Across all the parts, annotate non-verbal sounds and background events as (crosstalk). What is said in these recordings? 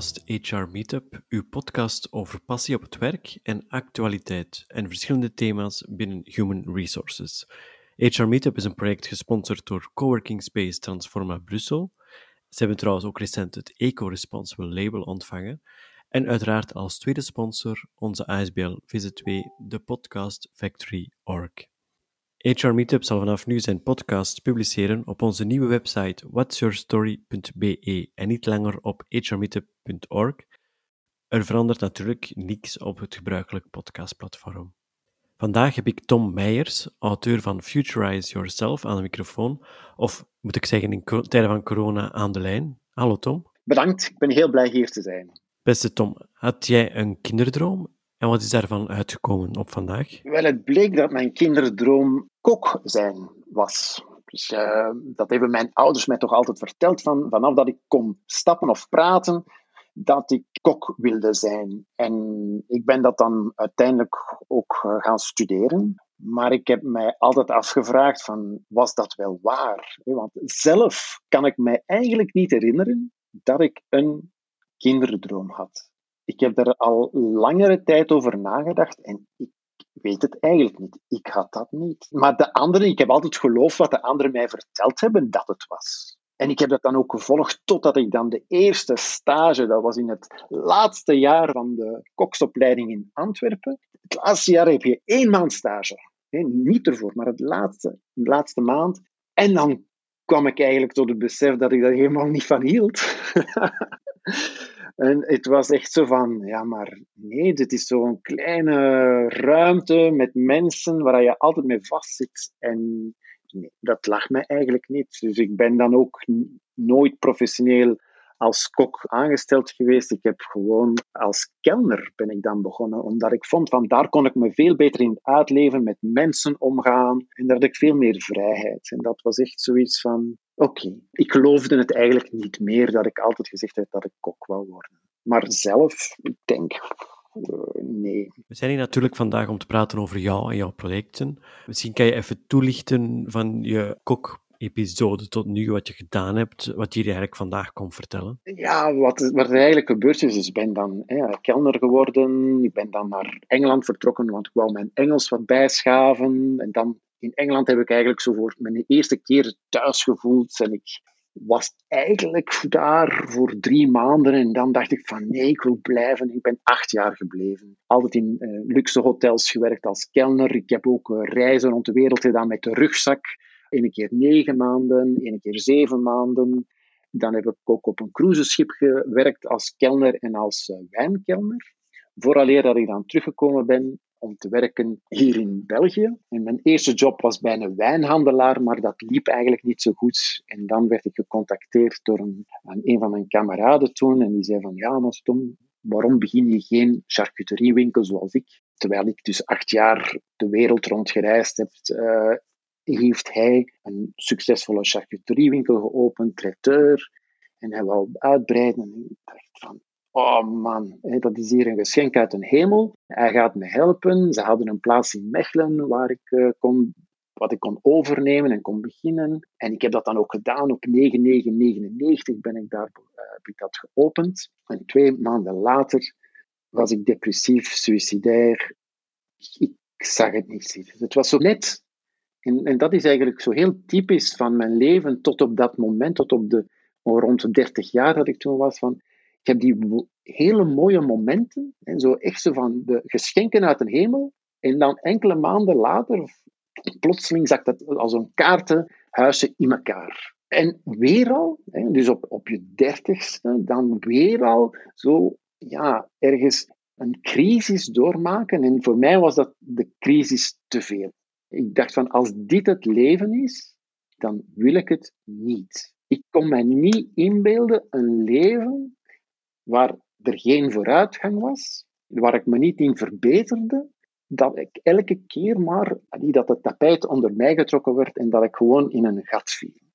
HR Meetup, uw podcast over passie op het werk en actualiteit en verschillende thema's binnen Human Resources. HR Meetup is een project gesponsord door Coworking Space Transforma Brussel. Ze hebben trouwens ook recent het Eco-Responsible label ontvangen. En uiteraard als tweede sponsor onze ASBL Visit 2, de podcast Factory Org. HR Meetup zal vanaf nu zijn podcast publiceren op onze nieuwe website whatsyourstory.be en niet langer op hrmeetup.org. Er verandert natuurlijk niets op het gebruikelijk podcastplatform. Vandaag heb ik Tom Meijers, auteur van Futurize Yourself, aan de microfoon. Of moet ik zeggen, in tijden van corona aan de lijn. Hallo Tom. Bedankt, ik ben heel blij hier te zijn. Beste Tom, had jij een kinderdroom en wat is daarvan uitgekomen op vandaag? Wel, het bleek dat mijn kinderdroom kok zijn was. Dus, uh, dat hebben mijn ouders mij toch altijd verteld, van, vanaf dat ik kon stappen of praten, dat ik kok wilde zijn. En ik ben dat dan uiteindelijk ook eh, gaan studeren. Maar ik heb mij altijd afgevraagd van, was dat wel waar? Want zelf kan ik mij eigenlijk niet herinneren dat ik een kinderdroom had. Ik heb er al langere tijd over nagedacht en ik weet het eigenlijk niet. Ik had dat niet. Maar de anderen, ik heb altijd geloofd wat de anderen mij verteld hebben dat het was. En ik heb dat dan ook gevolgd totdat ik dan de eerste stage, dat was in het laatste jaar van de koksopleiding in Antwerpen. Het laatste jaar heb je één maand stage. Niet ervoor, maar het laatste, de laatste maand. En dan kwam ik eigenlijk tot het besef dat ik daar helemaal niet van hield. (laughs) En het was echt zo van, ja, maar nee, dit is zo'n kleine ruimte met mensen waar je altijd mee vastzit. En nee, dat lag mij eigenlijk niet. Dus ik ben dan ook nooit professioneel als kok aangesteld geweest. Ik heb gewoon als kelner ben ik dan begonnen, omdat ik vond van daar kon ik me veel beter in uitleven, met mensen omgaan en daar had ik veel meer vrijheid. En dat was echt zoiets van, oké, ik geloofde het eigenlijk niet meer dat ik altijd gezegd heb dat ik kok wou worden. Maar zelf, ik denk, uh, nee. We zijn hier natuurlijk vandaag om te praten over jou en jouw projecten. Misschien kan je even toelichten van je kok episode tot nu, wat je gedaan hebt, wat je eigenlijk vandaag kon vertellen? Ja, wat, wat er eigenlijk gebeurd is, is ik ben dan hè, kelner geworden, ik ben dan naar Engeland vertrokken, want ik wou mijn Engels wat bijschaven. En dan in Engeland heb ik eigenlijk zo voor mijn eerste keer thuis gevoeld en ik was eigenlijk daar voor drie maanden en dan dacht ik van nee, ik wil blijven. Ik ben acht jaar gebleven. Altijd in uh, luxe hotels gewerkt als kelner. Ik heb ook uh, reizen rond de wereld gedaan met de rugzak. Eén keer negen maanden, één keer zeven maanden. Dan heb ik ook op een cruiseschip gewerkt als kelner en als uh, wijnkelner. Vooraleer dat ik dan teruggekomen ben om te werken hier in België. En mijn eerste job was bij een wijnhandelaar, maar dat liep eigenlijk niet zo goed. En dan werd ik gecontacteerd door een, een van mijn kameraden toen. En die zei van, ja, maar Tom, waarom begin je geen charcuteriewinkel zoals ik? Terwijl ik dus acht jaar de wereld rond gereisd heb, uh, heeft hij een succesvolle charcuteriewinkel geopend, traiteur. En hij wou uitbreiden. En ik dacht van, oh man, dat is hier een geschenk uit de hemel. Hij gaat me helpen. Ze hadden een plaats in Mechelen waar ik uh, kon, wat ik kon overnemen en kon beginnen. En ik heb dat dan ook gedaan. Op 9999 ben ik daar uh, heb ik dat geopend. En twee maanden later was ik depressief, suicidair. Ik, ik zag het niet zitten. Het was zo net en, en, dat is eigenlijk zo heel typisch van mijn leven tot op dat moment, tot op de rond de 30 jaar dat ik toen was. Van, ik heb die hele mooie momenten, en zo echt zo van de geschenken uit de hemel. En dan enkele maanden later, plotseling zakt dat als een kaartenhuisje in elkaar. En weer al, dus op, op je dertigste, dan weer al zo, ja, ergens een crisis doormaken. En voor mij was dat de crisis te veel. Ik dacht van, als dit het leven is, dan wil ik het niet. Ik kon mij niet inbeelden een leven waar er geen vooruitgang was, waar ik me niet in verbeterde, dat ik elke keer maar dat het tapijt onder mij getrokken werd en dat ik gewoon in een gat viel.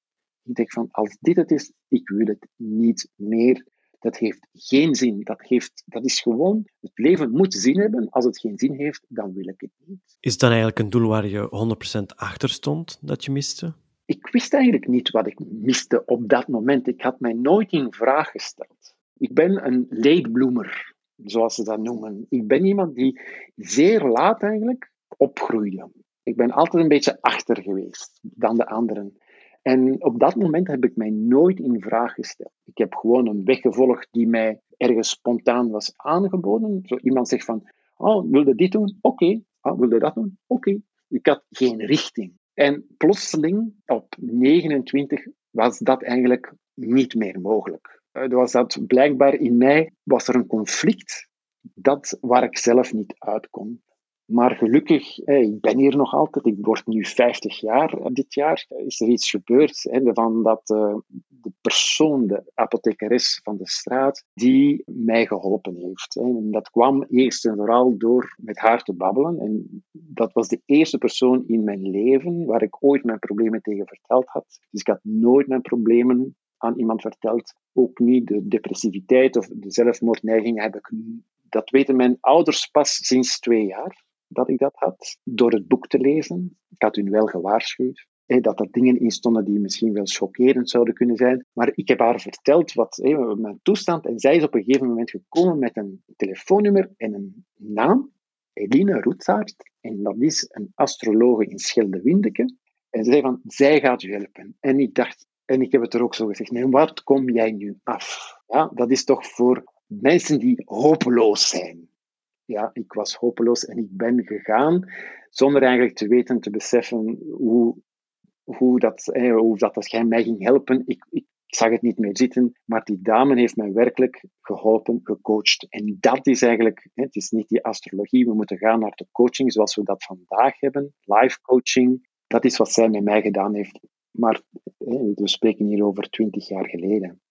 Ik denk van, als dit het is, ik wil het niet meer. Dat heeft geen zin. Dat, heeft, dat is gewoon, het leven moet zin hebben. Als het geen zin heeft, dan wil ik het niet. Is dat eigenlijk een doel waar je 100% achter stond, dat je miste? Ik wist eigenlijk niet wat ik miste op dat moment. Ik had mij nooit in vraag gesteld. Ik ben een late bloomer, zoals ze dat noemen. Ik ben iemand die zeer laat eigenlijk opgroeide. Ik ben altijd een beetje achter geweest dan de anderen. En op dat moment heb ik mij nooit in vraag gesteld. Ik heb gewoon een weg gevolgd die mij ergens spontaan was aangeboden. Zo iemand zegt van, oh, wilde dit doen? Oké. Oh, wilde dat doen? Oké. Ik had geen richting. En plotseling, op 29, was dat eigenlijk niet meer mogelijk. Er was dat blijkbaar in mij was er een conflict dat waar ik zelf niet uit kon. Maar gelukkig, ik ben hier nog altijd. Ik word nu 50 jaar eh, dit jaar. Is er iets gebeurd van dat eh, de persoon, de apothekeres van de straat, die mij geholpen heeft. En dat kwam eerst en vooral door met haar te babbelen. En dat was de eerste persoon in mijn leven waar ik ooit mijn problemen tegen verteld had. Dus ik had nooit mijn problemen aan iemand verteld. Ook niet de depressiviteit of de zelfmoordneiging heb ik dat weten mijn ouders pas sinds twee jaar dat ik dat had, door het boek te lezen. Ik had hun wel gewaarschuwd. dat er dingen in stonden die misschien wel chockerend zouden kunnen zijn. Maar ik heb haar verteld wat mijn toestand. En zij is op een gegeven moment gekomen met een telefoonnummer en een naam. Eline Roetsaert. En dat is een astrologe in Schelde-Windeke. En ze zei van, zij gaat u helpen. En ik dacht, en ik heb het er ook zo gezegd, nee, wat kom jij nu af? Ja, dat is toch voor mensen die hopeloos zijn ja, ik was hopeloos en ik ben gegaan zonder eigenlijk te weten, te beseffen hoe, hoe, dat, dat mij ging helpen. Ik, ik, zag het niet meer zitten, maar die dame heeft mij werkelijk geholpen, gecoacht. En dat is eigenlijk, het is niet die astrologie, we moeten gaan naar de coaching zoals we dat vandaag hebben, live coaching. Dat is wat zij met mij gedaan heeft. Maar we spreken hier over twintig jaar geleden.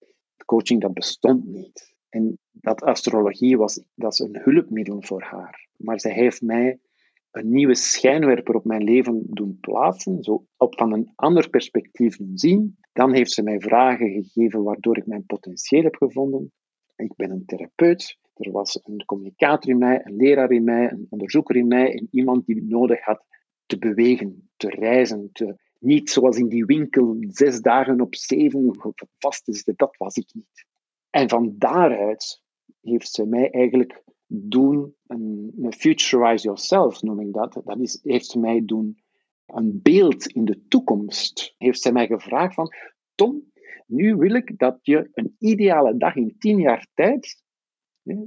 Coaching, dat bestond niet. En dat astrologie was, dat is een hulpmiddel voor haar. Maar zij heeft mij een nieuwe schijnwerper op mijn leven doen plaatsen, zo op van een ander perspectief doen zien. Dan heeft ze mij vragen gegeven waardoor ik mijn potentieel heb gevonden. Ik ben een therapeut. Er was een communicator in mij, een leraar in mij, een onderzoeker in mij en iemand die nodig had te bewegen, te reizen, te, niet zoals in die winkel zes dagen op zeven vast te zitten. Dat was ik niet. En van daaruit heeft ze mij eigenlijk doen, een, futurize yourself noem ik dat, dat is, heeft ze mij doen een beeld in de toekomst. Heeft ze mij gevraagd van, Tom, nu wil ik dat je een ideale dag in tien jaar tijd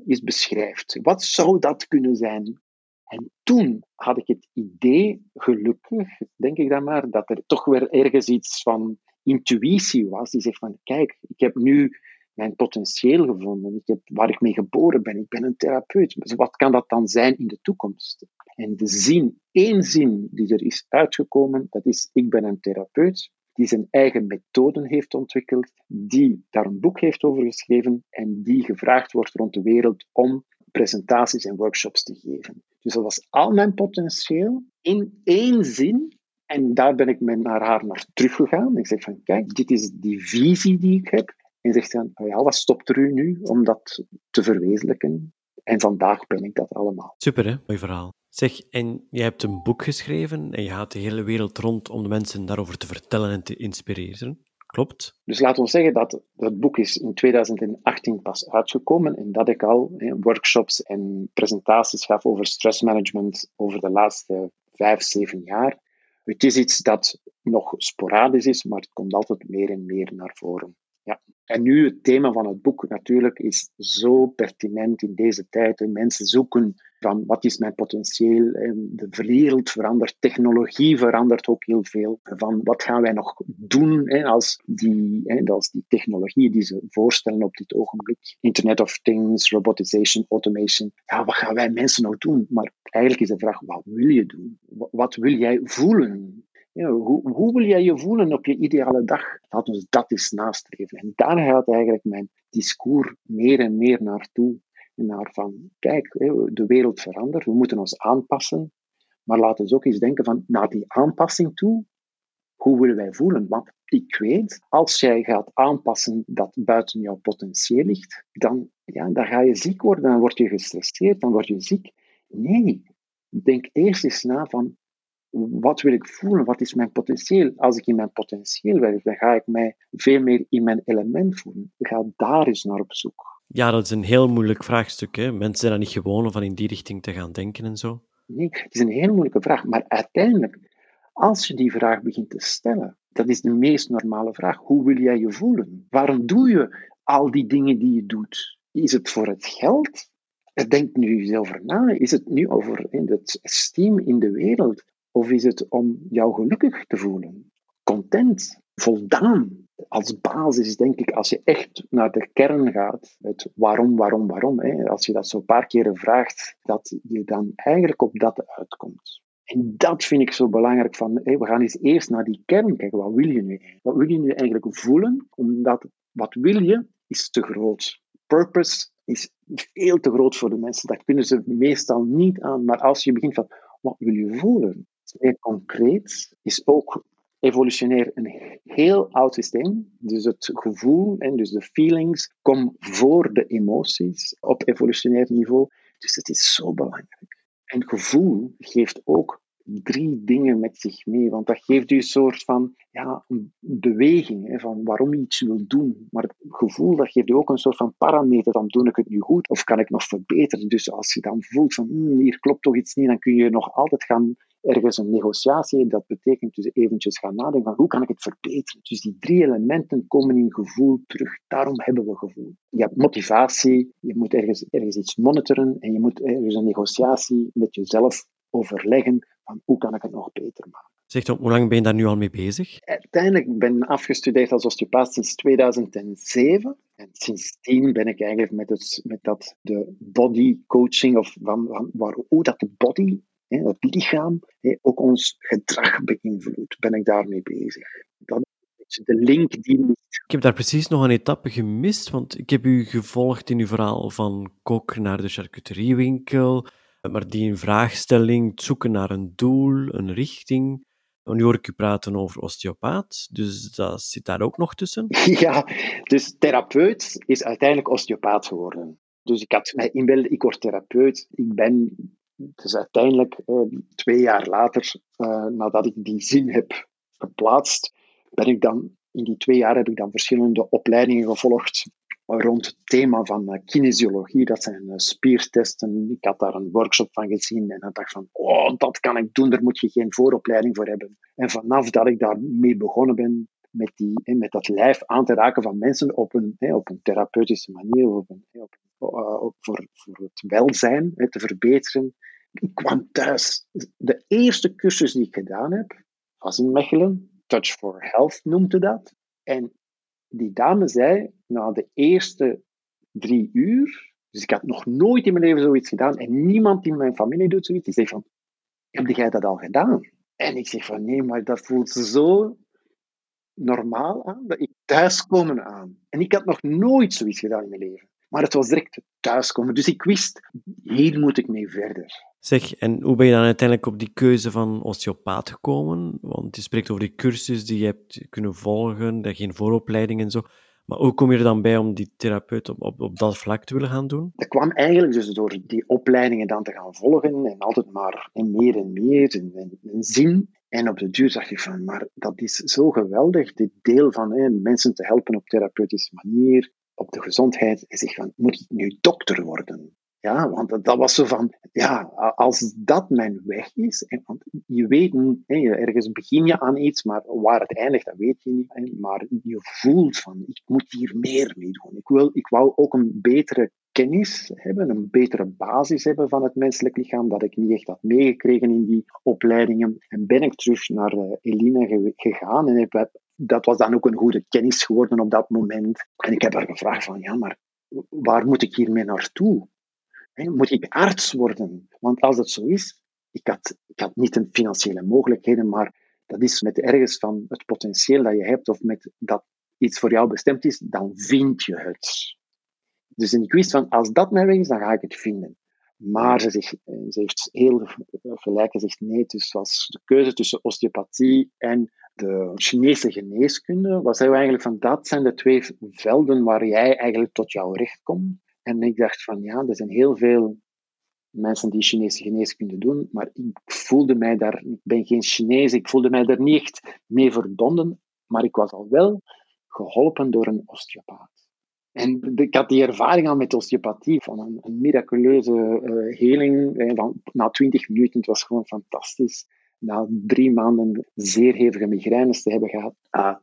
is beschrijft. Wat zou dat kunnen zijn? En toen had ik het idee, gelukkig, denk ik dan maar, dat er toch weer ergens iets van intuïtie was. Die zegt van, kijk, ik heb nu mijn potentieel gevonden. Ik heb, waar ik mee geboren ben. Ik ben een therapeut. Dus wat kan dat dan zijn in de toekomst? En de zin, één zin die er is uitgekomen, dat is ik ben een therapeut die zijn eigen methoden heeft ontwikkeld, die daar een boek heeft over geschreven en die gevraagd wordt rond de wereld om presentaties en workshops te geven. Dus dat was al mijn potentieel in één zin. En daar ben ik naar haar naar teruggegaan. Ik zeg van, kijk, dit is die visie die ik heb. En zegt dan, oh ja, wat stopt er u nu om dat te verwezenlijken? En vandaag ben ik dat allemaal. Super, hè? Mooi verhaal. Zeg, en je hebt een boek geschreven en je gaat de hele wereld rond om de mensen daarover te vertellen en te inspireren. Klopt? Dus laten we zeggen dat het boek is in 2018 pas uitgekomen en dat ik al workshops en presentaties gaf over stressmanagement over de laatste vijf, zeven jaar. Het is iets dat nog sporadisch is, maar het komt altijd meer en meer naar voren. Ja. En nu het thema van het boek natuurlijk is zo pertinent in deze tijd. Mensen zoeken van wat is mijn potentieel. De wereld verandert, technologie verandert ook heel veel. Van wat gaan wij nog doen als die, als die technologieën die ze voorstellen op dit ogenblik. Internet of Things, robotization, automation. Ja, wat gaan wij mensen nog doen? Maar eigenlijk is de vraag, wat wil je doen? Wat wil jij voelen? hoe, hoe, wil jij je voelen op je ideale dag? Laten we dat eens nastreven. En daar gaat eigenlijk mijn discours meer en meer naartoe. Naar van, kijk, de wereld verandert, we moeten ons aanpassen. Maar laten we ook eens denken van, naar die aanpassing toe, hoe willen wij voelen? Want ik weet, als jij gaat aanpassen dat buiten jouw potentieel ligt, dan, ja, dan ga je ziek worden, dan word je gestresseerd, dan word je ziek. Nee, denk eerst eens na van, wat wil ik voelen? Wat is mijn potentieel? Als ik in mijn potentieel werk, dan ga ik mij veel meer in mijn element voelen. Ga daar eens naar op zoek. Ja, dat is een heel moeilijk vraagstuk. Hè? Mensen zijn er niet gewoon om van in die richting te gaan denken en zo. Nee, het is een heel moeilijke vraag. Maar uiteindelijk, als je die vraag begint te stellen, dat is de meest normale vraag. Hoe wil jij je voelen? Waarom doe je al die dingen die je doet? Is het voor het geld? Denk nu eens over na. Is het nu over het esteem in de wereld? Of is het om jou gelukkig te voelen? Content, voldaan. Als basis denk ik, als je echt naar de kern gaat, het waarom, waarom, waarom, hè, als je dat zo een paar keren vraagt, dat je dan eigenlijk op dat uitkomt. En dat vind ik zo belangrijk. Van, we gaan eens eerst naar die kern kijken. Wat wil je nu? Wat wil je nu eigenlijk voelen? Omdat wat wil je is te groot. Purpose is veel te groot voor de mensen. Dat kunnen ze meestal niet aan. Maar als je begint van, wat wil je voelen? Meer concreet is ook evolutionair een heel oud systeem. Dus het gevoel en dus de feelings komen voor de emoties op evolutionair niveau. Dus het is zo belangrijk. En gevoel geeft ook drie dingen met zich mee. Want dat geeft u een soort van ja, beweging, hè, van waarom je iets wil doen. Maar het gevoel, dat geeft u ook een soort van parameter, dan doe ik het nu goed of kan ik nog verbeteren. Dus als je dan voelt van hmm, hier klopt toch iets niet, dan kun je nog altijd gaan ergens een negotiatie. Dat betekent dus eventjes gaan nadenken van hoe kan ik het verbeteren. Dus die drie elementen komen in gevoel terug. Daarom hebben we gevoel. Je hebt motivatie, je moet ergens, ergens iets monitoren en je moet ergens een negotiatie met jezelf overleggen van hoe kan ik het nog beter maken. Zegt hoe lang ben je daar nu al mee bezig? Uiteindelijk ben ik afgestudeerd als osteopaat sinds 2007. En sindsdien ben ik eigenlijk met, het, met dat, de body coaching, of van, van waar, hoe dat de body, hè, het lichaam, hè, ook ons gedrag beïnvloedt, ben ik daarmee bezig. Dat is de link die Ik heb daar precies nog een etappe gemist, want ik heb u gevolgd in uw verhaal van kok naar de charcuteriewinkel, maar die vraagstelling, het zoeken naar een doel, een richting. Nu hoor ik u praten over osteopaat, dus dat zit daar ook nog tussen. (laughs) Ja, dus therapeut is uiteindelijk osteopaat geworden. Dus ik had mij inbeelden, ik word therapeut. Ik ben dus uiteindelijk eh, twee jaar later, eh, nadat ik die zin heb geplaatst, ben ik dan, in die twee jaar heb ik dan verschillende opleidingen gevolgd rond het thema van uh, kinesiologie. Dat zijn spiertesten. Ik had daar een workshop van gezien en ik dacht van, oh, dat kan ik doen, daar moet je geen vooropleiding voor hebben. En vanaf dat ik daarmee begonnen ben, met, die, met dat lijf aan te raken van mensen op een, op een therapeutische manier, op een, op, uh, voor, voor het welzijn te verbeteren. Ik kwam thuis. De eerste cursus die ik gedaan heb, was in Mechelen. Touch for Health noemde dat. En die dame zei, na de eerste drie uur, dus ik had nog nooit in mijn leven zoiets gedaan, en niemand in mijn familie doet zoiets, die zegt van, heb jij dat al gedaan? En ik zeg van, nee, maar dat voelt zo normaal aan, dat ik thuiskomen aan. En ik had nog nooit zoiets gedaan in mijn leven. Maar het was direct thuiskomen. Dus ik wist, hier moet ik mee verder. Zeg, en hoe ben je dan uiteindelijk op die keuze van osteopaat gekomen? Want je spreekt over die cursus die je hebt kunnen volgen, dat geen vooropleiding en zo. Maar hoe kom je er dan bij om die therapeut op, op, op dat vlak te willen gaan doen? Dat kwam eigenlijk dus door die opleidingen dan te gaan volgen en altijd maar en meer en meer en, en, zin. En op de duur zag je van, maar dat is zo geweldig, dit deel van hè, mensen te helpen op therapeutische manier, op de gezondheid. En zeg van, moet ik nu dokter worden? Ja, want dat was zo van, ja, als dat mijn weg is, en, want je weet ergens begin je aan iets, maar waar het eindigt, dat weet je niet. Maar je voelt van, ik moet hier meer mee doen. Ik, wil, ik wou ook een betere kennis hebben, een betere basis hebben van het menselijk lichaam, dat ik niet echt had meegekregen in die opleidingen. En ben ik terug naar uh, Eline gegaan en heb, dat was dan ook een goede kennis geworden op dat moment. En ik heb haar gevraagd van, ja, maar waar moet ik hiermee naartoe? moet ik arts worden? Want als dat zo is, ik had, ik had niet de financiële mogelijkheden, maar dat is met ergens van het potentieel dat je hebt of met dat iets voor jou bestemd is, dan vind je het. Dus ik wist van, als dat mijn weg is, dan ga ik het vinden. Maar ze, zegt, ze heeft heel gelijk gezegd nee. Dus was de keuze tussen osteopathie en de Chinese geneeskunde. Was eigenlijk van, dat zijn de twee velden waar jij eigenlijk tot jouw recht komt. En ik dacht van ja, er zijn heel veel mensen die Chinese geneeskunde doen, maar ik voelde mij daar, ik ben geen Chinees, ik voelde mij daar niet echt mee verbonden, maar ik was al wel geholpen door een osteopaat. En ik had die ervaring al met osteopathie, van een, een miraculeuze uh, heling. van, na twintig minuten, het was gewoon fantastisch. Na drie maanden zeer hevige migraines te hebben gehad, ah,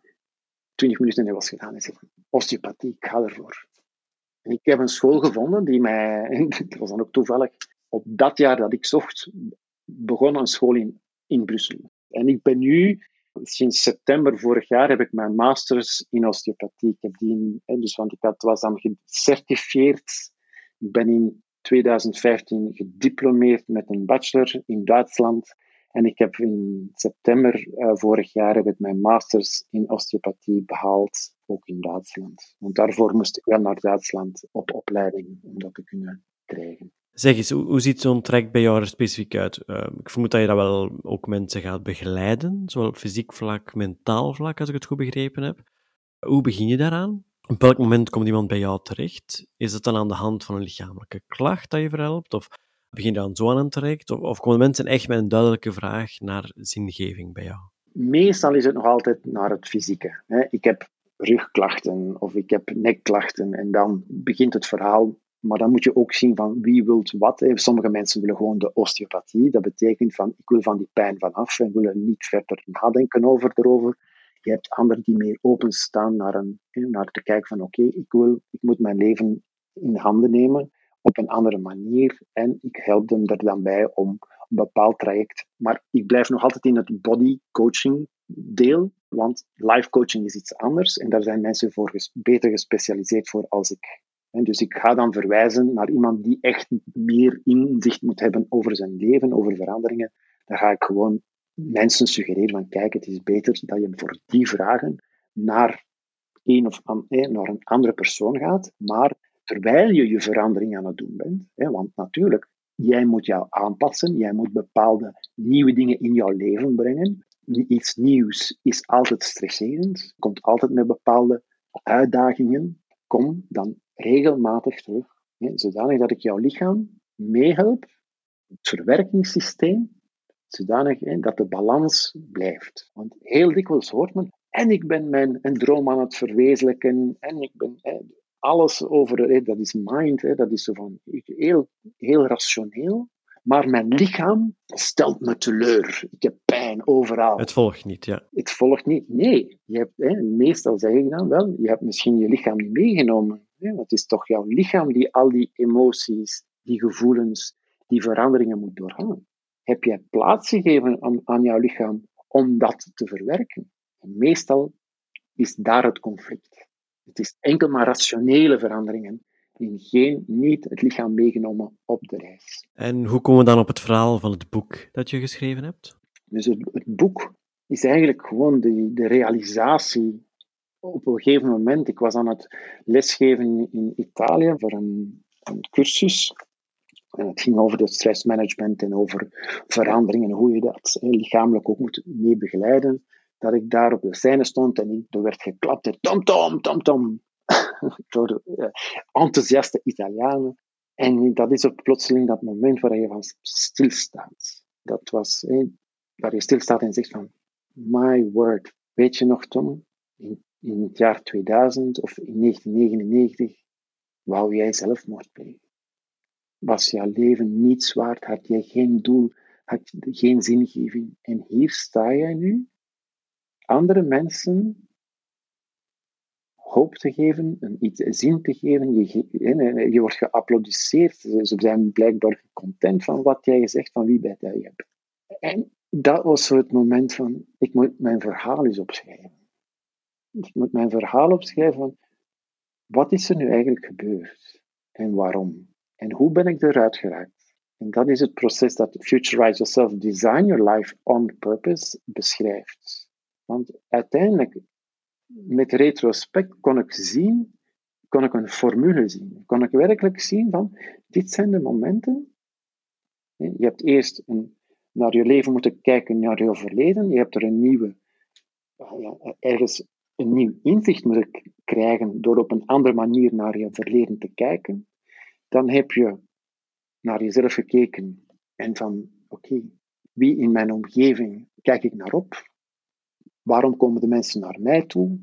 twintig minuten en hij was gedaan. En zei osteopathie, ik ga ervoor. En ik heb een school gevonden die mij, (laughs) dat was dan ook toevallig, op dat jaar dat ik zocht, begon een school in, in Brussel. En ik ben nu sinds september vorig jaar heb ik mijn masters in osteopathie. Ik heb die dus want ik had, was dan gecertificeerd. Ik ben in 2015 gediplomeerd met een bachelor in Duitsland. En ik heb in september uh, vorig jaar heb ik mijn masters in osteopathie behaald, ook in Duitsland. Want daarvoor moest ik wel naar Duitsland op opleiding om dat te kunnen krijgen. Zeg eens, hoe, ziet zo'n traject bij jou er specifiek uit? Uh, ik vermoed dat je dat wel ook mensen gaat begeleiden, zowel op fysiek vlak, mentaal vlak, als ik het goed begrepen heb. Hoe begin je daaraan? Op welk moment komt iemand bij jou terecht? Is het dan aan de hand van een lichamelijke klacht dat je verhelpt? Of begin je dan zo aan een traject? Of, of komen mensen echt met een duidelijke vraag naar zingeving bij jou? Meestal is het nog altijd naar het fysieke. Ik heb rugklachten of ik heb nekklachten en dan begint het verhaal maar dan moet je ook zien van wie wilt wat. Sommige mensen willen gewoon de osteopathie. Dat betekent van ik wil van die pijn vanaf en willen niet verder nadenken over erover. Je hebt anderen die meer openstaan naar, een, naar te kijken van oké, ik wil, ik moet mijn leven in handen nemen op een andere manier en ik help them er dan bij om een bepaald traject. Maar ik blijf nog altijd in het body coaching deel, want life coaching is iets anders en daar zijn mensen voor beter gespecialiseerd voor als ik dus ik ga dan verwijzen naar iemand die echt meer inzicht moet hebben over zijn leven, over veranderingen. Dan ga ik gewoon mensen suggereren van kijk, het is beter dat je voor die vragen naar een of naar een andere persoon gaat, maar terwijl je je verandering aan het doen bent. want natuurlijk, jij moet jou aanpassen, jij moet bepaalde nieuwe dingen in jouw leven brengen. Iets nieuws is altijd stresserend, komt altijd met bepaalde uitdagingen. Kom dan regelmatig terug, hè, zodanig dat ik jouw lichaam meehelp, het verwerkingssysteem, zodanig dat de balans blijft. Want heel dikwijls hoort men, en ik ben mijn een droom aan het verwezenlijken, en ik ben hè, alles over, dat is mind, dat is zo van heel, heel rationeel. Maar mijn lichaam stelt me teleur. Ik heb pijn overal. Het volgt niet, ja. Het volgt niet. Nee, je hebt, hè, meestal zeg ik dan wel, je hebt misschien je lichaam niet meegenomen. Hè? Het is toch jouw lichaam die al die emoties, die gevoelens, die veranderingen moet doorgaan. Heb jij plaats gegeven aan, aan jouw lichaam om dat te verwerken? En meestal is daar het conflict. Het is enkel maar rationele veranderingen en geen, niet het lichaam meegenomen op de reis. En hoe komen we dan op het verhaal van het boek dat je geschreven hebt? Dus het, het boek is eigenlijk gewoon de, de realisatie op een gegeven moment, ik was aan het lesgeven in Italië voor een, een cursus. En het ging over het stressmanagement en over veranderingen, hoe je dat lichamelijk ook moet mee begeleiden. Dat ik daar op de scène stond en er werd geklapt. Tom, tom, tom, tom. (laughs) Door uh, enthousiaste Italianen. En dat is ook plotseling dat moment waar je van stilstaat. Dat was waar je stilstaat en zegt van, my word, weet je nog Tom, in het jaar 2000 of in 1999 wou jij zelfmoord plegen. Was jouw leven niets waard? Had jij geen doel? Had geen zingeving? En hier sta jij nu, andere mensen hoop te geven, een, iets, zin te geven. Je, je wordt geapplaudisseerd. Ze zijn blijkbaar content van wat jij zegt, van wie bij jij hebt. En dat was zo het moment van, ik moet mijn verhaal eens opschrijven ik moet mijn verhaal opschrijven van wat is er nu eigenlijk gebeurd en waarom en hoe ben ik eruit geraakt. En dat is het proces dat Futurize Yourself, Design Your Life on Purpose beschrijft. Want uiteindelijk, met retrospect, kon ik zien, kon ik een formule zien. Kon ik werkelijk zien van, dit zijn de momenten. Je hebt eerst een, naar je leven moeten kijken, naar je verleden. Je hebt er een nieuwe, ergens een nieuw inzicht moet krijgen door op een andere manier naar je verleden te kijken, dan heb je naar jezelf gekeken en van, oké, wie in mijn omgeving kijk ik naar op? Waarom komen de mensen naar mij toe?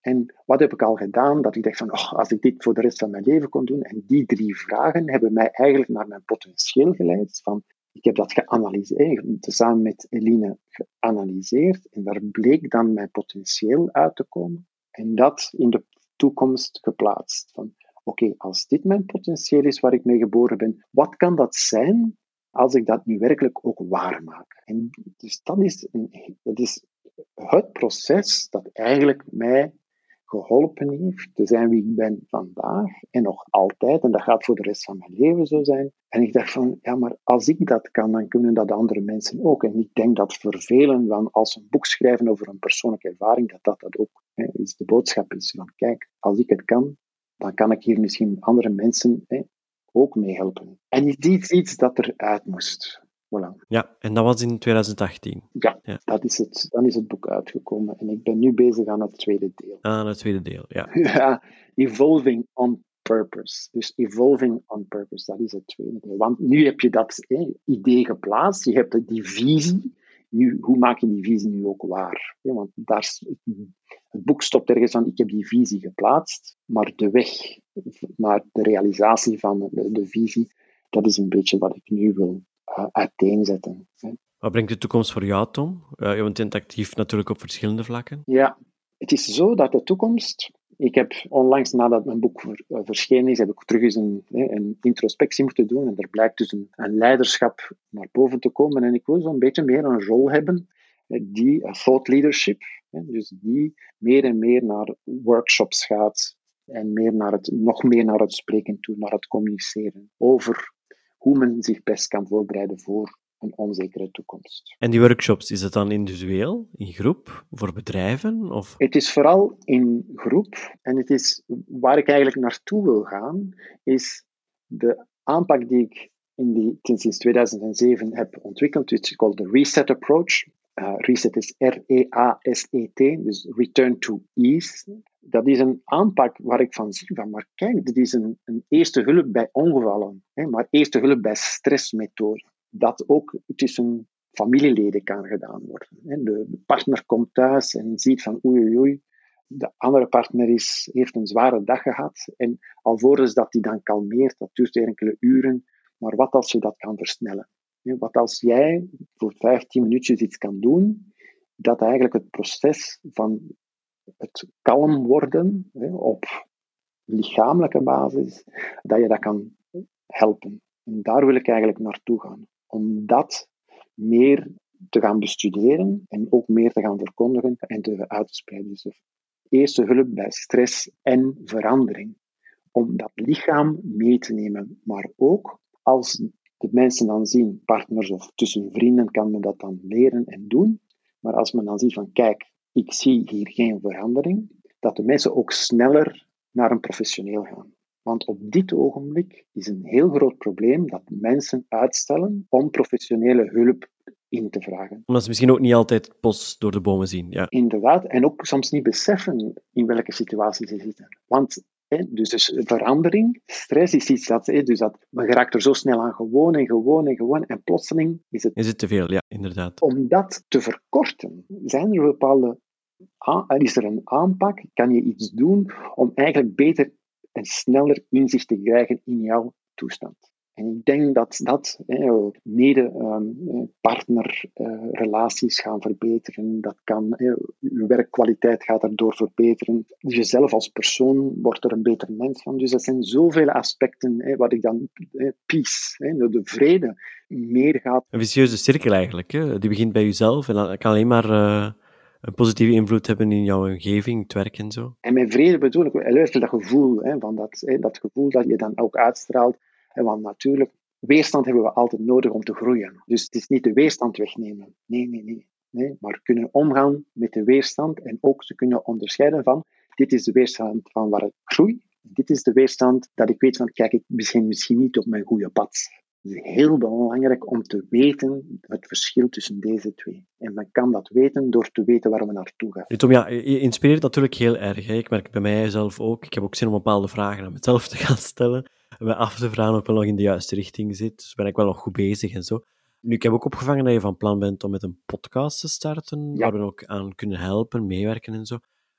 En wat heb ik al gedaan? Dat ik dacht van, oh, als ik dit voor de rest van mijn leven kon doen. En die drie vragen hebben mij eigenlijk naar mijn potentieel geleid. Van, ik heb dat geanalyseerd, samen met Eline geanalyseerd. En daar bleek dan mijn potentieel uit te komen. En dat in de toekomst geplaatst. Van, oké, als dit mijn potentieel is waar ik mee geboren ben, wat kan dat zijn als ik dat nu werkelijk ook waarmaak? En dus dat is, dat is het proces dat eigenlijk mij geholpen heeft te zijn wie ik ben vandaag en nog altijd. En dat gaat voor de rest van mijn leven zo zijn. En ik dacht van, ja, maar als ik dat kan, dan kunnen dat andere mensen ook. En ik denk dat voor velen, van als een boek schrijven over een persoonlijke ervaring, dat dat, dat ook hè, is de boodschap is. Van kijk, als ik het kan, dan kan ik hier misschien andere mensen hè, ook mee helpen. En is dit iets dat eruit moest? Voilà. Ja, en dat was in 2018. Ja, ja, Dat is het, dan is het boek uitgekomen. En ik ben nu bezig aan het tweede deel. Aan het tweede deel, ja. (laughs) ja, Evolving on Purpose. Dus Evolving on Purpose, dat is het tweede deel. Want nu heb je dat idee geplaatst, je hebt die visie. Nu, hoe maak je die visie nu ook waar? want daar, het boek stopt ergens van, ik heb die visie geplaatst, maar de weg naar de realisatie van de, de visie, dat is een beetje wat ik nu wil uiteenzetten. Wat brengt de toekomst voor jou, Tom? Je bent actief natuurlijk op verschillende vlakken. Ja, het is zo dat de toekomst. Ik heb onlangs nadat mijn boek uh, verschenen is, heb ik terug eens een, een, introspectie moeten doen. En er blijkt dus een, een, leiderschap naar boven te komen. En ik wil zo'n beetje meer een rol hebben die thought leadership, dus die meer en meer naar workshops gaat en meer naar het, nog meer naar het spreken toe, naar het communiceren over hoe men zich best kan voorbereiden voor een onzekere toekomst. En die workshops, is het dan individueel, in groep, voor bedrijven? Of? Het is vooral in groep. En het is, waar ik eigenlijk naartoe wil gaan, is de aanpak die ik in die, sinds 2007 heb ontwikkeld, which is called the Reset Approach. Uh, reset is R-E-A-S-E-T, dus Return to Ease. Dat is een aanpak waar ik van zie van, maar kijk, dit is een, een eerste hulp bij ongevallen, hè, maar eerste hulp bij stressmethode. Dat ook tussen familieleden kan gedaan worden. Hè. De, partner komt thuis en ziet van oei oei de andere partner is, heeft een zware dag gehad en alvorens dat hij dan kalmeert, dat duurt enkele uren, maar wat als je dat kan versnellen? Wat als jij voor 15 minuutjes iets kan doen, dat eigenlijk het proces van het kalm worden op lichamelijke basis, dat je dat kan helpen. En daar wil ik eigenlijk naartoe gaan. Om dat meer te gaan bestuderen en ook meer te gaan verkondigen en te uit te spreiden. Dus eerste hulp bij stress en verandering. Om dat lichaam mee te nemen, maar ook als de mensen dan zien, partners of tussen vrienden, kan men dat dan leren en doen. Maar als men dan ziet van, kijk, ik zie hier geen verandering, dat de mensen ook sneller naar een professioneel gaan. Want op dit ogenblik is een heel groot probleem dat mensen uitstellen om professionele hulp in te vragen. Omdat ze misschien ook niet altijd post door de bomen zien. Ja. Inderdaad, en ook soms niet beseffen in welke situatie ze zitten. Want dus, dus verandering, stress is iets dat, dus dat men geraakt er zo snel aan gewoon en gewoon en gewoon en plotseling is het... Is het te veel, ja, inderdaad. Om dat te verkorten, zijn er bepaalde... Is er een aanpak? Kan je iets doen om eigenlijk beter en sneller inzicht te krijgen in jouw toestand? En ik denk dat dat mede-partnerrelaties ehm, gaan verbeteren. Dat kan, je werkkwaliteit gaat erdoor verbeteren. Dus jezelf als persoon wordt er een beter mens van. Dus dat zijn zoveel aspecten wat ik dan, peace, de vrede, meer gaat. Een vicieuze cirkel eigenlijk. Hè? Die begint bij jezelf en dat kan alleen maar. Uh een positieve invloed hebben in jouw omgeving, het werk en zo. En met vrede bedoel ik, luister dat gevoel, hè, van dat, hè, dat gevoel dat je dan ook uitstraalt want natuurlijk, weerstand hebben we altijd nodig om te groeien. Dus het is niet de weerstand wegnemen. Nee, nee, nee. nee maar kunnen omgaan met de weerstand en ook te kunnen onderscheiden van dit is de weerstand van waar ik groei. Dit is de weerstand dat ik weet van kijk, ik ben misschien niet op mijn goede pad. Het is heel belangrijk om te weten het verschil tussen deze twee. En men kan dat weten door te weten waar we naartoe gaan. Tom, ja, je inspireert natuurlijk heel erg. Hè? Ik merk bij mijzelf ook. Ik heb ook zin om bepaalde vragen aan mezelf te gaan stellen me af te vragen of ik nog in de juiste richting zit. Dus ben ik wel nog goed bezig en zo. Nu, ik heb ook opgevangen dat je van plan bent om met een podcast te starten, waar we ook aan kunnen helpen, meewerken en zo.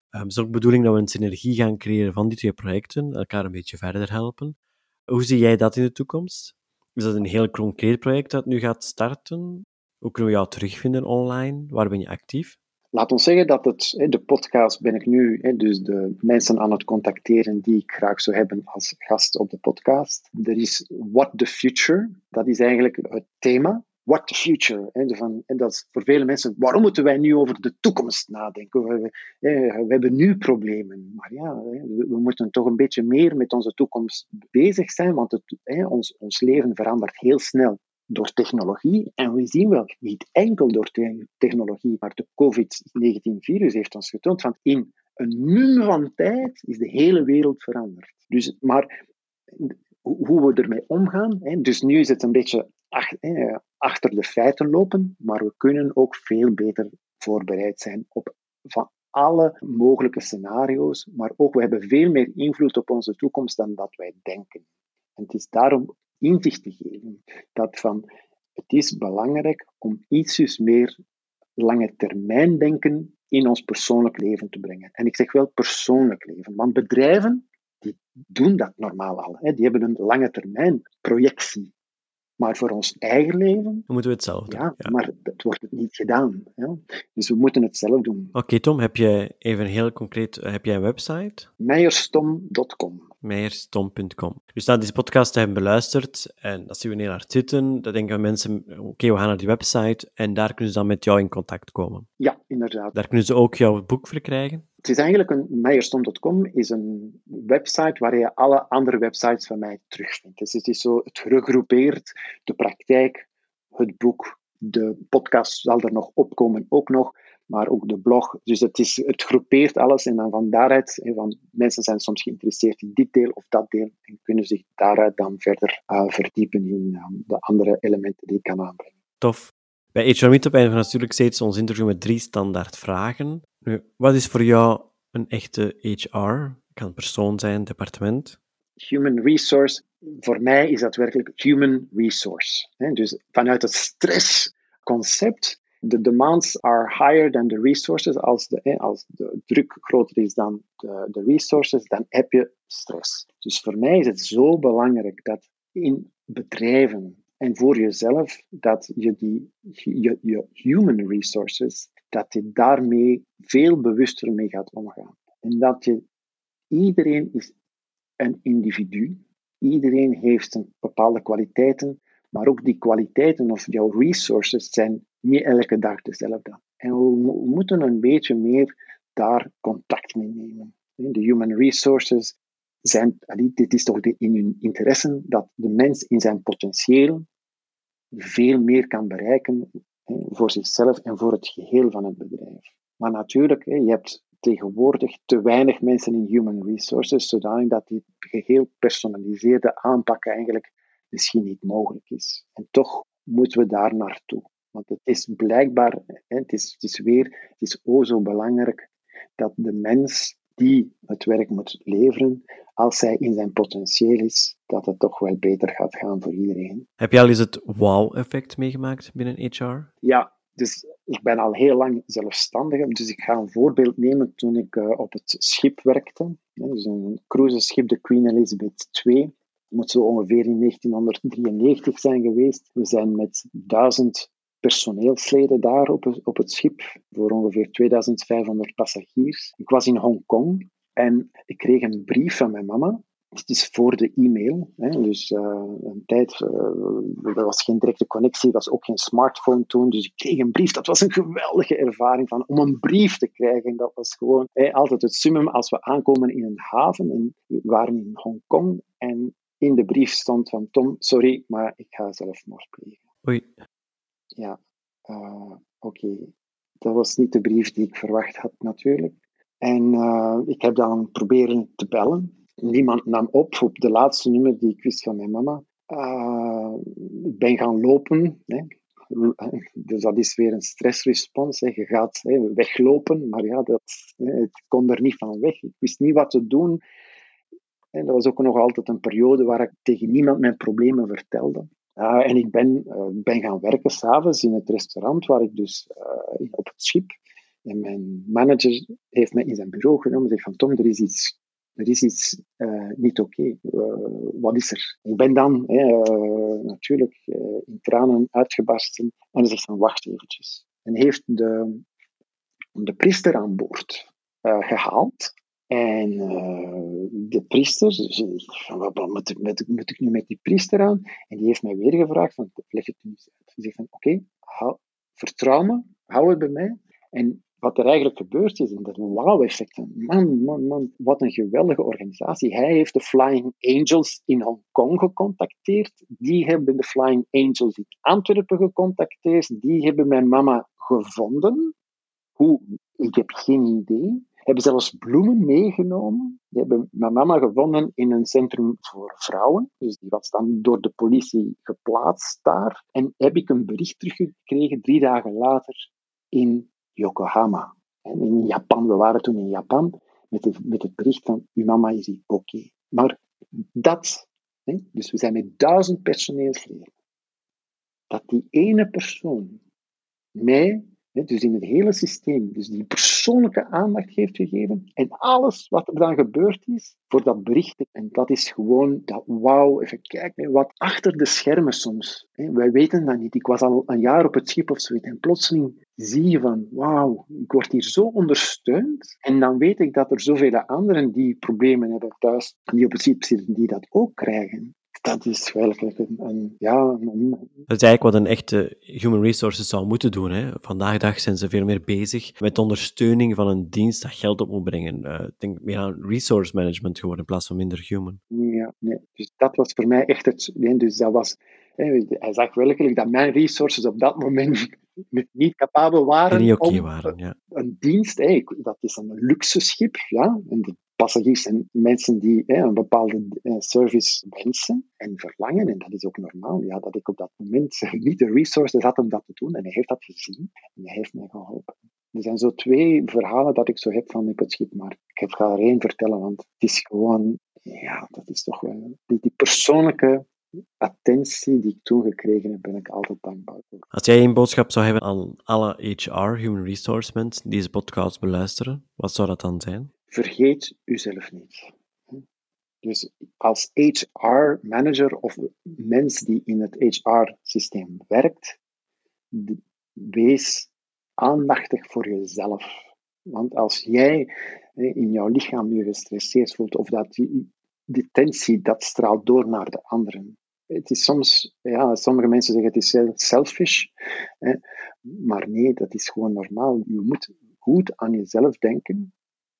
het is ook de bedoeling dat we een synergie gaan creëren van die twee projecten, elkaar een beetje verder helpen. Hoe zie jij dat in de toekomst? Is dat een heel concreet project dat nu gaat starten? Hoe kunnen we jou terugvinden online? Waar ben je actief? Laat ons zeggen dat het, de podcast ben ik nu, dus de mensen aan het contacteren die ik graag zou hebben als gast op de podcast. Er is What the Future, dat is eigenlijk het thema. What the future. en dat is voor vele mensen, waarom moeten wij nu over de toekomst nadenken? We, hebben nu problemen. Maar ja, we moeten toch een beetje meer met onze toekomst bezig zijn, want het, ons leven verandert heel snel door technologie. En we zien wel, niet enkel door technologie, maar de COVID-19-virus heeft ons getoond van in een mum van tijd is de hele wereld veranderd. Dus, maar hoe we ermee omgaan, hè, dus nu is het een beetje achter de feiten lopen, maar we kunnen ook veel beter voorbereid zijn op van alle mogelijke scenario's, maar ook we hebben veel meer invloed op onze toekomst dan dat wij denken. En het is daarom inzicht te geven. Dat van, het is belangrijk om ietsjes meer lange termijn denken in ons persoonlijk leven te brengen. En ik zeg wel persoonlijk leven, want bedrijven die doen dat normaal al. Hè. Die hebben een lange termijn projectie. Maar voor ons eigen leven... Dan moeten we het zelf doen. Ja, maar het wordt niet gedaan. Ja. Dus we moeten het zelf doen. Oké, Tom, heb je even heel concreet... Heb jij een website? Meijerstom.com meijerstom.com. Dus na deze podcast hebben beluisterd en als we neer naar zitten, dan denken mensen, oké, we gaan naar die website en daar kunnen ze dan met jou in contact komen. Ja, inderdaad. Daar kunnen ze ook jouw boek verkrijgen. Het is eigenlijk een meijerstom.com is een website waar je alle andere websites van mij terugvindt. Dus het is zo, het gegroepeerd, de praktijk, het boek, de podcast zal er nog opkomen ook nog maar ook de blog. Dus het, is, het groepeert alles en dan van daaruit, van, mensen zijn soms geïnteresseerd in dit deel of dat deel en kunnen zich daaruit dan verder uh, verdiepen in uh, de andere elementen die ik kan aanbrengen. Tof. Bij HR Meetup eindigen we natuurlijk steeds ons interview met drie standaard vragen. Nu, wat is voor jou een echte HR? Het kan persoon zijn, departement. Human resource, voor mij is dat werkelijk human resource. Dus vanuit het stressconcept de demands are higher than the resources. Als de, als de druk groter is dan de, de resources, dan heb je stress. Dus voor mij is het zo belangrijk dat in bedrijven en voor jezelf, dat je die je, je human resources, dat je daarmee veel bewuster mee gaat omgaan. En dat je, iedereen is een individu, iedereen heeft een bepaalde kwaliteiten, maar ook die kwaliteiten of jouw resources zijn niet elke dag dezelfde. En we, moeten een beetje meer daar contact mee nemen. De human resources zijn, dit is toch in hun interesse dat de mens in zijn potentieel veel meer kan bereiken voor zichzelf en voor het geheel van het bedrijf. Maar natuurlijk, je hebt tegenwoordig te weinig mensen in human resources, zodanig dat die geheel personaliseerde aanpak eigenlijk misschien niet mogelijk is. En toch moeten we daar naartoe. Want het is blijkbaar, het is, het is weer, het is o zo belangrijk dat de mens die het werk moet leveren, als hij in zijn potentieel is, dat het toch wel beter gaat gaan voor iedereen. Heb je al eens het wow-effect meegemaakt binnen HR? Ja, dus ik ben al heel lang zelfstandig, dus ik ga een voorbeeld nemen toen ik uh, op het schip werkte. Dus een cruiseschip, de Queen Elizabeth II moet zo ongeveer in 1993 zijn geweest. We zijn met duizend personeelsleden daar op het, op het schip voor ongeveer 2500 passagiers. Ik was in Hongkong en ik kreeg een brief van mijn mama. Het is voor de e-mail. Hè, dus uh, een tijd, uh, er was geen directe connectie, er was ook geen smartphone toen. Dus ik kreeg een brief. Dat was een geweldige ervaring van, om een brief te krijgen. Dat was gewoon altijd het summum als we aankomen in een haven. En we waren in Hongkong en in de brief stond van Tom, sorry, maar ik ga zelfmoord plegen. Oei. Ja, uh, oké. Dat was niet de brief die ik verwacht had natuurlijk. En uh, ik heb dan proberen te bellen. Niemand nam op op de laatste nummer die ik wist van mijn mama. Uh, ik ben gaan lopen. Hè. Dus dat is weer een stressrespons. Hè. Je gaat hè, weglopen, maar ja, dat, het kon er niet van weg. Ik wist niet wat te doen. En dat was ook nog altijd een periode waar ik tegen niemand mijn problemen vertelde. En ik ben, uh, ben gaan werken s'avonds in het restaurant waar ik dus uh, op het schip. En mijn manager heeft mij in zijn bureau genomen en zegt van Tom, er is iets, er is iets uh, niet oké. Wat is er? Ik ben dan natuurlijk in tranen uitgebarsten en hij zegt van wacht eventjes. En heeft de, de priester aan boord gehaald en uh, de priester, wat, moet, ik nu met die priester aan? En die heeft mij weer gevraagd, van, leg het nu eens uit. Hij zegt van, oké, okay, vertrouw me, hou het bij mij. En wat er eigenlijk gebeurd is, en dat wauw-effect, man, man, man, wat een geweldige organisatie. Hij heeft de Flying Angels in Hongkong gecontacteerd. Die hebben de Flying Angels in Antwerpen gecontacteerd. Die hebben mijn mama gevonden. Hoe? Ik heb geen idee hebben zelfs bloemen meegenomen. Die hebben mijn mama gevonden in een centrum voor vrouwen. Dus die was dan door de politie geplaatst daar. En heb ik een bericht teruggekregen drie dagen later in Yokohama. En in Japan, we waren toen in Japan, met, met het bericht van, uw mama is hier oké. Maar dat, hè, dus we zijn met duizend personeelsleden, dat die ene persoon mij dus in het hele systeem, dus die persoonlijke aandacht heeft gegeven en alles wat er dan gebeurd is voor dat bericht. En dat is gewoon dat wauw, even kijken, wat achter de schermen soms. Wij weten dat niet. Ik was al een jaar op het schip of zoiets en plotseling zie je van wauw, ik word hier zo ondersteund. En dan weet ik dat er zoveel anderen die problemen hebben thuis, die op het schip zitten, die dat ook krijgen dat is werkelijk een, een ja... Een... Dat is eigenlijk wat een echte human resources zou moeten doen. Hè. Vandaag de dag zijn ze veel meer bezig met ondersteuning van een dienst dat geld op moet brengen. Uh, ik denk meer aan resource management geworden in plaats van minder human. Ja, nee. Dus dat was voor mij echt het... Nee, dus dat was... Hij zag werkelijk dat mijn resources op dat moment (laughs) niet capabel waren niet okay om waren, ja. een dienst, dat is een luxe schip, ja, en de passagiers zijn mensen die een bepaalde eh, service wensen en verlangen. En dat is ook normaal. Ja, dat ik op dat moment (laughs) niet de resources had om dat te doen. En hij heeft dat gezien en hij heeft mij geholpen. Er zijn zo twee verhalen dat ik zo heb van op het schip, maar ik ga er één vertellen, want het is gewoon, ja, dat is toch wel die, die persoonlijke attentie die ik toen gekregen heb, ben ik altijd dankbaar voor. Als jij een boodschap zou hebben aan alle HR, Human Resource mensen, die deze podcast beluisteren, wat zou dat dan zijn? Vergeet uzelf niet. Dus als HR-manager of mens die in het HR-systeem werkt, wees aandachtig voor jezelf. Want als jij in jouw lichaam je gestresseerd voelt, of dat die, die tensie, dat straalt door naar de anderen. Het is soms, ja, sommige mensen zeggen het is selfish, hè, maar nee, dat is gewoon normaal. Je moet goed aan jezelf denken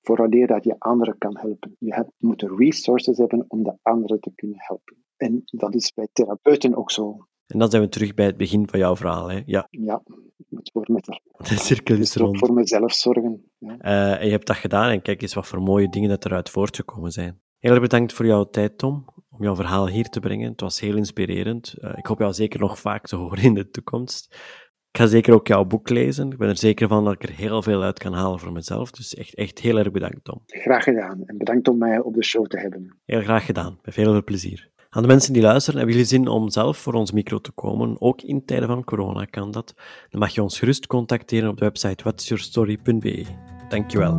vooraleer dat je anderen kan helpen. Je hebt, moet de resources hebben om de anderen te kunnen helpen. En dat is bij therapeuten ook zo. En dan zijn we terug bij het begin van jouw verhaal, hè? Ja. Ja, ik moet voor mezelf. (laughs) De cirkel is rond. voor mezelf zorgen. Ja. Uh, en je hebt dat gedaan en kijk eens wat voor mooie dingen dat eruit voortgekomen zijn. Heel erg bedankt voor jouw tijd, Tom, om jouw verhaal hier te brengen. Het was heel inspirerend. Uh, ik hoop jou zeker nog vaak te horen in de toekomst. Ik ga zeker ook jouw boek lezen. Ik ben er zeker van dat ik er heel veel uit kan halen voor mezelf. Dus echt, echt heel erg bedankt, Tom. Graag gedaan. En bedankt om mij op de show te hebben. Heel graag gedaan. Met veel, plezier. Aan de mensen die luisteren, hebben jullie zin om zelf voor ons micro te komen? Ook in tijden van corona kan dat. Dan mag je ons gerust contacteren op de website whatsyourstory.be. Dankjewel.